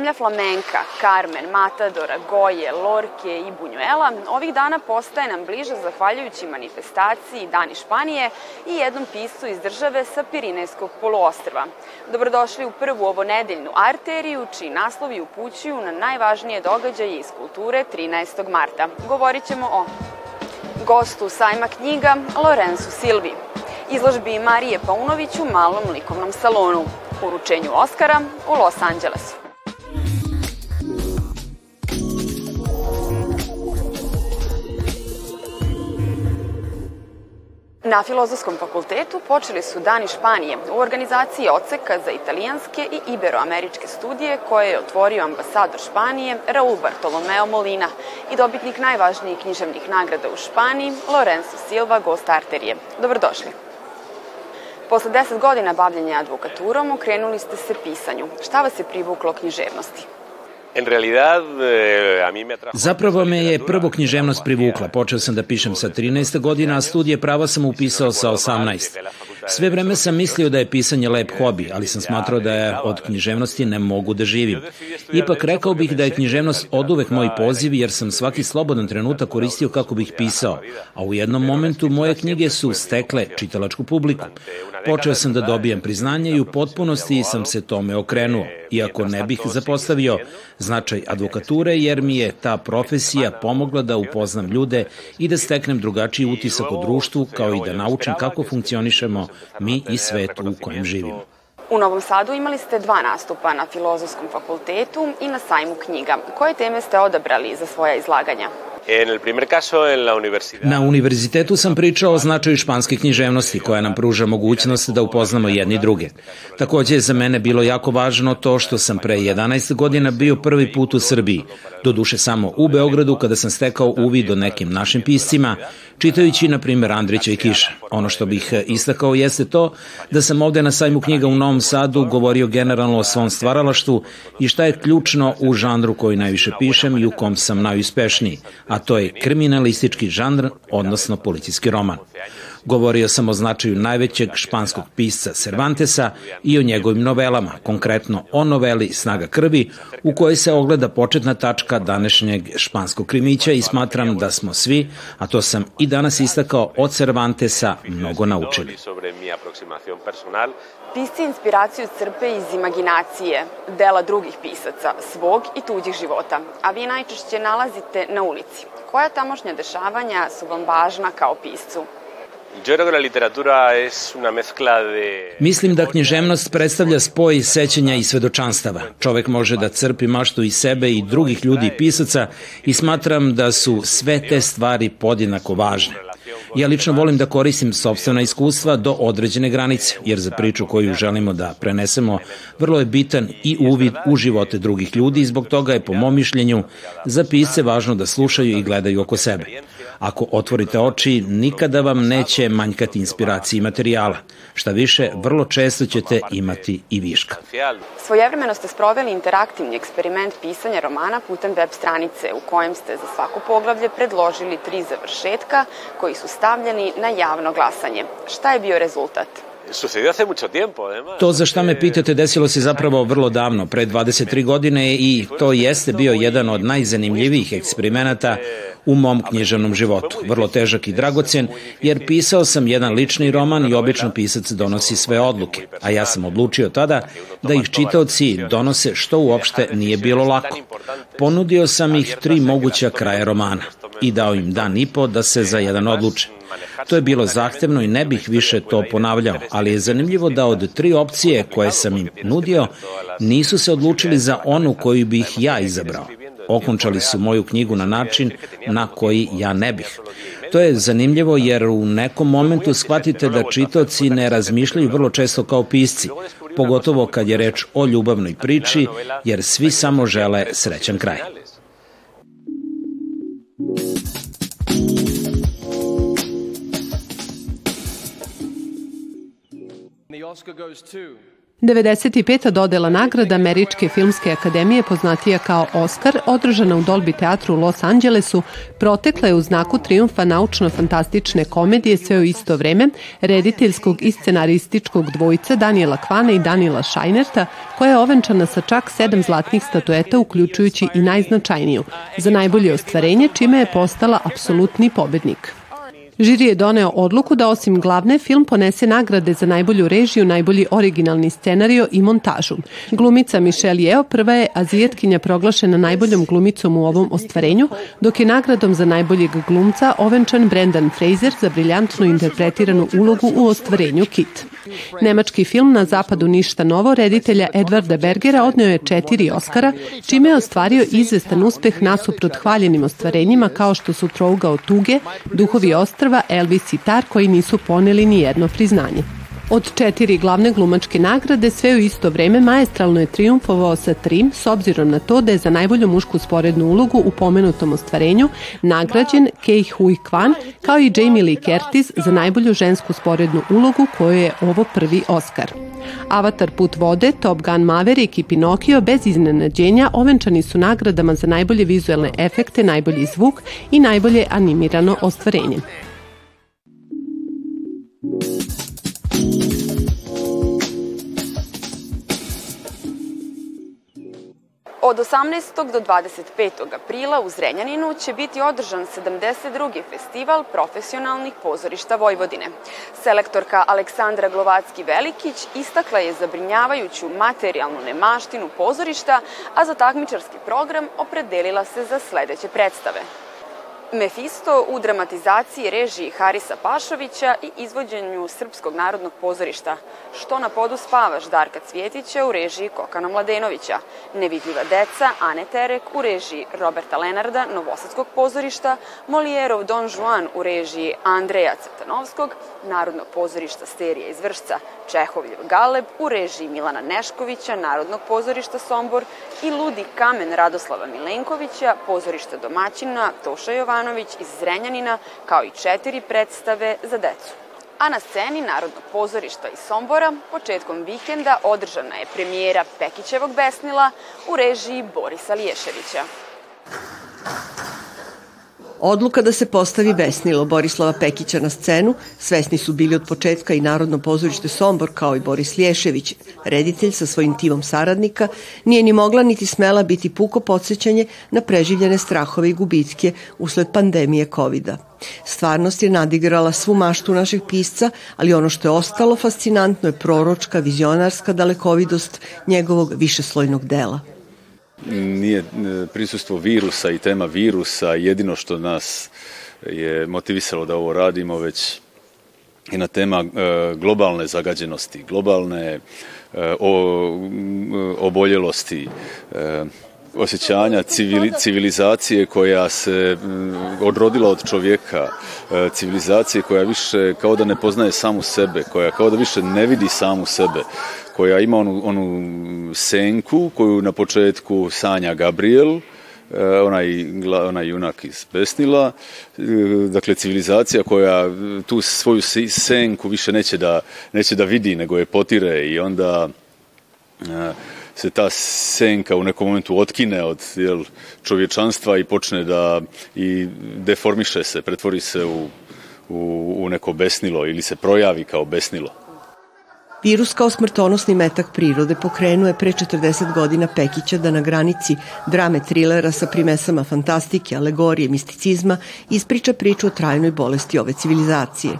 Zemlja flamenka, Carmen, Matadora, Goje, Lorke i Bunjuela ovih dana postaje nam bliža zahvaljujući manifestaciji Dani Španije i jednom piscu iz države sa Pirinejskog poluostrva. Dobrodošli u prvu ovo nedeljnu arteriju, čiji naslovi upućuju na najvažnije događaje iz kulture 13. marta. Govorit ćemo o gostu sajma knjiga Lorenzu Silvi, izložbi Marije Paunović u malom likovnom salonu, uručenju Oscara u Los Angelesu. Na Filozofskom fakultetu počeli su Dani Španije u organizaciji Oceka za italijanske i iberoameričke studije koje je otvorio ambasador Španije Raul Bartolomeo Molina i dobitnik najvažnijih književnih nagrada u Španiji Lorenzo Silva Gostarterije. Dobrodošli. Posle 10 godina bavljenja advokaturom okrenuli ste se pisanju. Šta vas je privuklo književnosti? Eh. Zapravo me je prvo književnost privukla. Počeo sam da pišem sa 13 godina, a studije prava sam upisao sa 18. Sve vreme sam mislio da je pisanje lep hobi, ali sam smatrao da je od književnosti ne mogu da živim. Ipak rekao bih da je književnost od uvek moj poziv, jer sam svaki slobodan trenutak koristio kako bih pisao, a u jednom momentu moje knjige su stekle čitalačku publiku. Počeo sam da dobijam priznanje i u potpunosti sam se tome okrenuo, iako ne bih zapostavio značaj advokature, jer mi je ta profesija pomogla da upoznam ljude i da steknem drugačiji utisak o društvu, kao i da naučim kako funkcionišemo mi i svet u kojem živimo. U Novom Sadu imali ste dva nastupa na Filozofskom fakultetu i na sajmu knjiga. Koje teme ste odabrali za svoja izlaganja? Primer. Na univerzitetu sam pričao o značaju španske književnosti koja nam pruža mogućnost da upoznamo jedni druge. Takođe je za mene bilo jako važno to što sam pre 11 godina bio prvi put u Srbiji, do duše samo u Beogradu kada sam stekao uvid o nekim našim piscima, čitajući na primjer Andrića i Kiša. Ono što bih istakao jeste to da sam ovde na sajmu knjiga u Novom Sadu govorio generalno o svom stvaralaštvu i šta je ključno u žanru koji najviše pišem i u kom sam najuspešniji, a to je kriminalistički žanr, odnosno policijski roman. Govorio sam o značaju najvećeg španskog pisca Cervantesa i o njegovim novelama, konkretno o noveli Snaga krvi, u kojoj se ogleda početna tačka današnjeg španskog krimića i smatram da smo svi, a to sam i danas istakao, od Cervantesa mnogo naučili. Pisci inspiraciju crpe iz imaginacije, dela drugih pisaca, svog i tuđih života, a vi najčešće nalazite na ulici. Koja tamošnja dešavanja su vam važna kao piscu? Mislim da književnost predstavlja spoj sećanja i svedočanstava. Čovek može da crpi maštu iz sebe i drugih ljudi i pisaca i smatram da su sve te stvari podjednako važne. Ja lično volim da koristim sobstvena iskustva do određene granice, jer za priču koju želimo da prenesemo vrlo je bitan i uvid u živote drugih ljudi i zbog toga je po mom mišljenju za pisce važno da slušaju i gledaju oko sebe. Ako otvorite oči, nikada vam neće manjkati inspiracije i materijala. Šta više, vrlo često ćete imati i viška. Svojevremeno ste sproveli interaktivni eksperiment pisanja romana putem web stranice u kojem ste za svako poglavlje predložili tri završetka koji su stavljeni na javno glasanje. Šta je bio rezultat? To za šta me pitate desilo se zapravo vrlo davno, pre 23 godine i to jeste bio jedan od najzanimljivijih eksperimenata u mom književnom životu. Vrlo težak i dragocen, jer pisao sam jedan lični roman i obično pisac donosi sve odluke, a ja sam odlučio tada da ih čitaoci donose što uopšte nije bilo lako. Ponudio sam ih tri moguća kraja romana i dao im dan i po da se za jedan odluče. To je bilo zahtevno i ne bih više to ponavljao, ali je zanimljivo da od tri opcije koje sam im nudio, nisu se odlučili za onu koju bih ja izabrao. Okončali su moju knjigu na način na koji ja ne bih. To je zanimljivo jer u nekom momentu shvatite da čitoci ne razmišljaju vrlo često kao pisci, pogotovo kad je reč o ljubavnoj priči, jer svi samo žele srećan kraj. 95. dodela nagrada Američke filmske akademije poznatija kao Oscar, održana u Dolby teatru u Los Angelesu, protekla je u znaku triumfa naučno-fantastične komedije sve u isto vreme, rediteljskog i scenarističkog dvojica Daniela Kvana i Daniela Šajnerta, koja je ovenčana sa čak sedam zlatnih statueta, uključujući i najznačajniju, za najbolje ostvarenje, čime je postala apsolutni pobednik. Žiri je doneo odluku da osim glavne film ponese nagrade za najbolju režiju, najbolji originalni scenario i montažu. Glumica Michelle Yeo prva je azijetkinja proglašena najboljom glumicom u ovom ostvarenju, dok je nagradom za najboljeg glumca ovenčan Brendan Fraser za briljantno interpretiranu ulogu u ostvarenju Kit. Nemački film na zapadu ništa novo reditelja Edvarda Bergera odneo je četiri Oscara, čime je ostvario izvestan uspeh nasuprot hvaljenim ostvarenjima kao što su Trougao tuge, Duhovi ostrva, Elvis i Tar koji nisu poneli ni jedno priznanje. Od četiri glavne glumačke nagrade sve u isto vreme maestralno je triumfovao sa trim s obzirom na to da je za najbolju mušku sporednu ulogu u pomenutom ostvarenju nagrađen Kei Hui Kwan kao i Jamie Lee Curtis za najbolju žensku sporednu ulogu koju je ovo prvi Oscar. Avatar Put vode, Top Gun Maverick i Pinokio bez iznenađenja ovenčani su nagradama za najbolje vizuelne efekte, najbolji zvuk i najbolje animirano ostvarenje. Od 18. do 25. aprila u Zrenjaninu će biti održan 72. festival profesionalnih pozorišta Vojvodine. Selektorka Aleksandra Glovacki-Velikić istakla je zabrinjavajuću materijalnu nemaštinu pozorišta, a za takmičarski program opredelila se za sledeće predstave. Mefisto u dramatizaciji režiji Harisa Pašovića i izvođenju Srpskog narodnog pozorišta, što na podu spavaš Darka Cvjetića u režiji Kokana Mladenovića, Nevidljiva deca Ane Terek u režiji Roberta Lenarda Novosadskog pozorišta, Molijerov Don Juan u režiji Andreja Cvetanovskog, Narodnog pozorišta Sterija iz Vršca, Čehovljev Galeb u režiji Milana Neškovića, Narodnog pozorišta Sombor i Ludi kamen Radoslava Milenkovića, pozorišta domaćina Toša Jovanović iz Zrenjanina, kao i četiri predstave za decu. A na sceni Narodnog pozorišta iz Sombora početkom vikenda održana je premijera Pekićevog besnila u režiji Borisa Liješevića. Odluka da se postavi besnilo Borislava Pekića na scenu svesni su bili od početka i Narodno pozorište Sombor kao i Boris Lješević, reditelj sa svojim timom saradnika, nije ni mogla niti smela biti puko podsjećanje na preživljene strahove i gubitke usled pandemije covid -a. Stvarnost je nadigrala svu maštu naših pisca, ali ono što je ostalo fascinantno je proročka, vizionarska dalekovidost njegovog višeslojnog dela nije e, prisustvo virusa i tema virusa jedino što nas je motivisalo da ovo radimo, već i na tema e, globalne zagađenosti, globalne e, oboljelosti, osjećanja civili, civilizacije koja se odrodila od čovjeka, civilizacije koja više kao da ne poznaje samu sebe, koja kao da više ne vidi samu sebe, koja ima onu, onu senku koju na početku sanja Gabriel, e, onaj, onaj junak iz Besnila, e, dakle civilizacija koja tu svoju senku više neće da, neće da vidi, nego je potire i onda e, se ta senka u nekom momentu otkine od jel, čovječanstva i počne da i deformiše se, pretvori se u, u, u neko besnilo ili se projavi kao besnilo. Virus kao smrtonosni metak prirode pokrenuo je pre 40 godina Pekića da na granici drame trilera sa primesama fantastike, alegorije, misticizma ispriča priču o trajnoj bolesti ove civilizacije.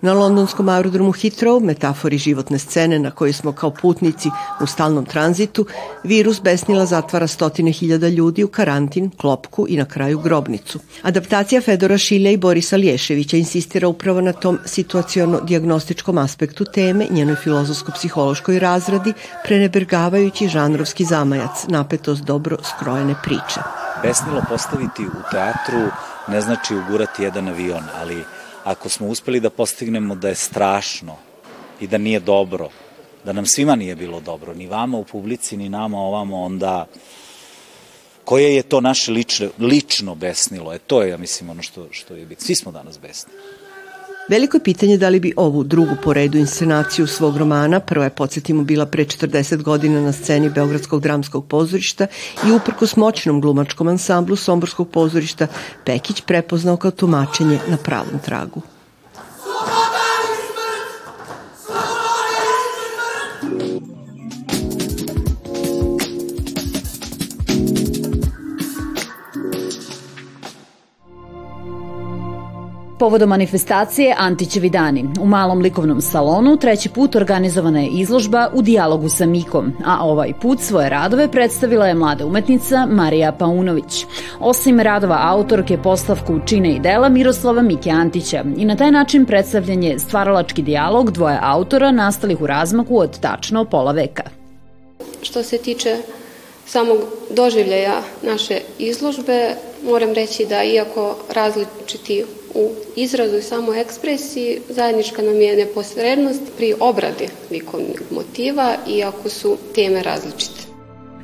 Na londonskom aerodromu Heathrow, metafori životne scene na kojoj smo kao putnici u stalnom tranzitu, virus besnila zatvara stotine hiljada ljudi u karantin, klopku i na kraju grobnicu. Adaptacija Fedora Šilja i Borisa Lješevića insistira upravo na tom situaciono-diagnostičkom aspektu teme, njenoj filozofiji filozofsko-psihološkoj razradi, prenebergavajući žanrovski zamajac, napetost dobro skrojene priče. Besnilo postaviti u teatru ne znači ugurati jedan avion, ali ako smo uspeli da postignemo da je strašno i da nije dobro, da nam svima nije bilo dobro, ni vama u publici, ni nama ovamo, onda koje je to naše lično, lično besnilo? E to je, ja mislim, ono što, što je biti. Svi smo danas besni. Veliko je pitanje da li bi ovu drugu po redu inscenaciju svog romana, prva je, podsjetimo, bila pre 40 godina na sceni Beogradskog dramskog pozorišta i uprkos moćnom glumačkom ansamblu Somborskog pozorišta, Pekić prepoznao kao tumačenje na pravom tragu. Povodom manifestacije Antićevi dani u malom likovnom salonu treći put organizovana je izložba u dijalogu sa Mikom, a ovaj put svoje radove predstavila je mlada umetnica Marija Paunović. Osim radova autorke postavku čine i dela Miroslava Mike Antića i na taj način predstavljen je stvaralački dijalog dvoje autora nastalih u razmaku od tačno pola veka. Što se tiče samog doživljaja naše izložbe, moram reći da iako različiti u izrazu i samo ekspresiji zajednička nam je neposrednost pri obradi likovnih motiva, iako su teme različite.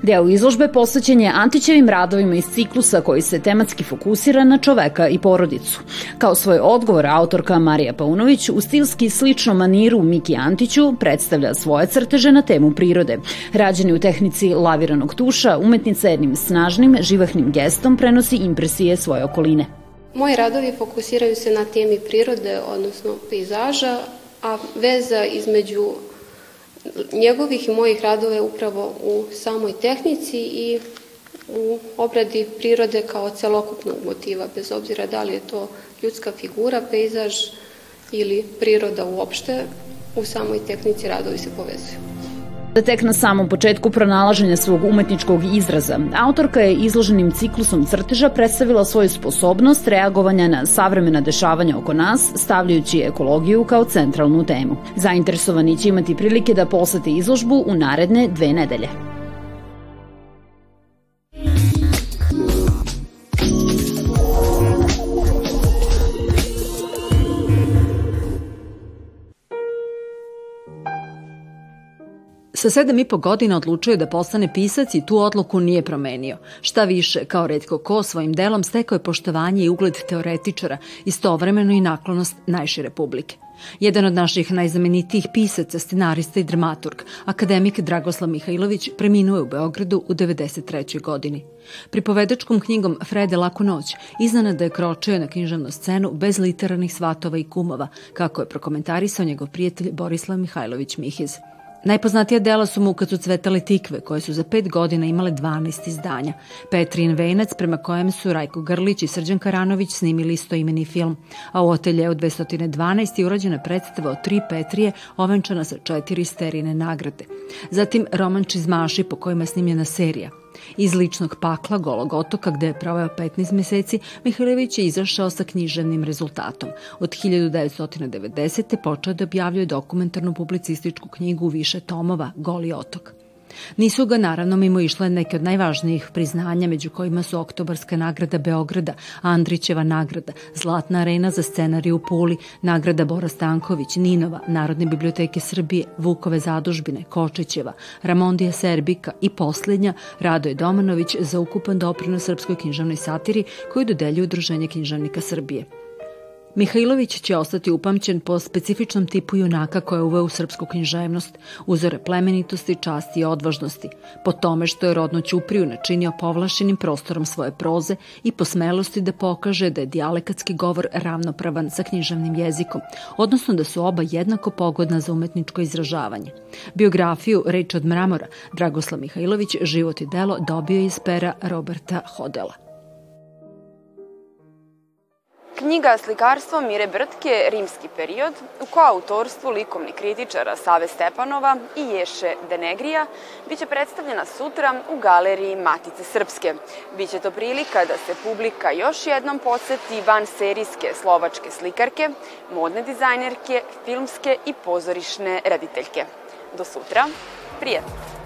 Deo izložbe posvećen je Antićevim radovima iz ciklusa koji se tematski fokusira na čoveka i porodicu. Kao svoj odgovor autorka Marija Paunović u stilski sličnom maniru Miki Antiću predstavlja svoje crteže na temu prirode. Rađeni u tehnici laviranog tuša, umetnica jednim snažnim, živahnim gestom prenosi impresije svoje okoline. Moji radovi fokusiraju se na temi prirode, odnosno pejzaža, a veza između njegovih i mojih radova je upravo u samoj tehnici i u obradi prirode kao celokupnog motiva, bez obzira da li je to ljudska figura, pejzaž ili priroda uopšte, u samoj tehnici radovi se povezuju. Da tek na samom početku pronalaženja svog umetničkog izraza, autorka je izloženim ciklusom crteža predstavila svoju sposobnost reagovanja na savremena dešavanja oko nas, stavljajući ekologiju kao centralnu temu. Zainteresovani će imati prilike da posete izložbu u naredne dve nedelje. Sa sedam i po godina odlučio da postane pisac i tu odluku nije promenio. Šta više, kao redko ko, svojim delom stekao je poštovanje i ugled teoretičara, istovremeno i naklonost najšire publike. Jedan od naših najzamenitijih pisaca, scenarista i dramaturg, akademik Dragoslav Mihajlović, preminuo je u Beogradu u 93. godini. Pripovedačkom knjigom Frede Laku noć iznenada je kročio na književnu scenu bez literarnih svatova i kumova, kako je prokomentarisao njegov prijatelj Borislav Mihajlović Mihiz. Najpoznatija dela su mu kad su cvetale tikve, koje su za pet godina imale 12 izdanja. Petrin venac, prema kojem su Rajko Grlić i Srđan Karanović snimili istoimeni film, a u Oteljeu 212 je urađena predstava o tri Petrije, ovenčana sa četiri sterine nagrade. Zatim roman Čizmaši, po kojima je snimljena serija – Iz ličnog pakla Golog otoka, gde je proveo 15 meseci, Mihajlović je izašao sa književnim rezultatom. Od 1990. počeo da objavljuje dokumentarnu publicističku knjigu u više tomova Goli otok. Nisu ga naravno mimo išle neke od najvažnijih priznanja, među kojima su Oktobarska nagrada Beograda, Andrićeva nagrada, Zlatna arena za scenariju u Puli, nagrada Bora Stanković, Ninova, Narodne biblioteke Srbije, Vukove zadužbine, Kočićeva, Ramondija Serbika i poslednja Radoje Domanović za ukupan doprinos srpskoj književnoj satiri koju dodeljuje Udruženje književnika Srbije. Mihajlović će ostati upamćen po specifičnom tipu junaka koja je uveo u srpsku književnost, uzore plemenitosti, časti i odvažnosti, po tome što je rodno Ćupriju načinio povlašenim prostorom svoje proze i po smelosti da pokaže da je dijalekatski govor ravnopravan sa književnim jezikom, odnosno da su oba jednako pogodna za umetničko izražavanje. Biografiju Reč od mramora Dragoslav Mihajlović život i delo dobio iz pera Roberta Hodela. Knjiga Slikarstvo Mire Brtke, Rimski period, u koautorstvu likovnih kritičara Save Stepanova i Ješe Denegrija, biće predstavljena sutra u galeriji Matice Srpske. Biće to prilika da se publika još jednom podsjeti van serijske slovačke slikarke, modne dizajnerke, filmske i pozorišne rediteljke. Do sutra, prijatno!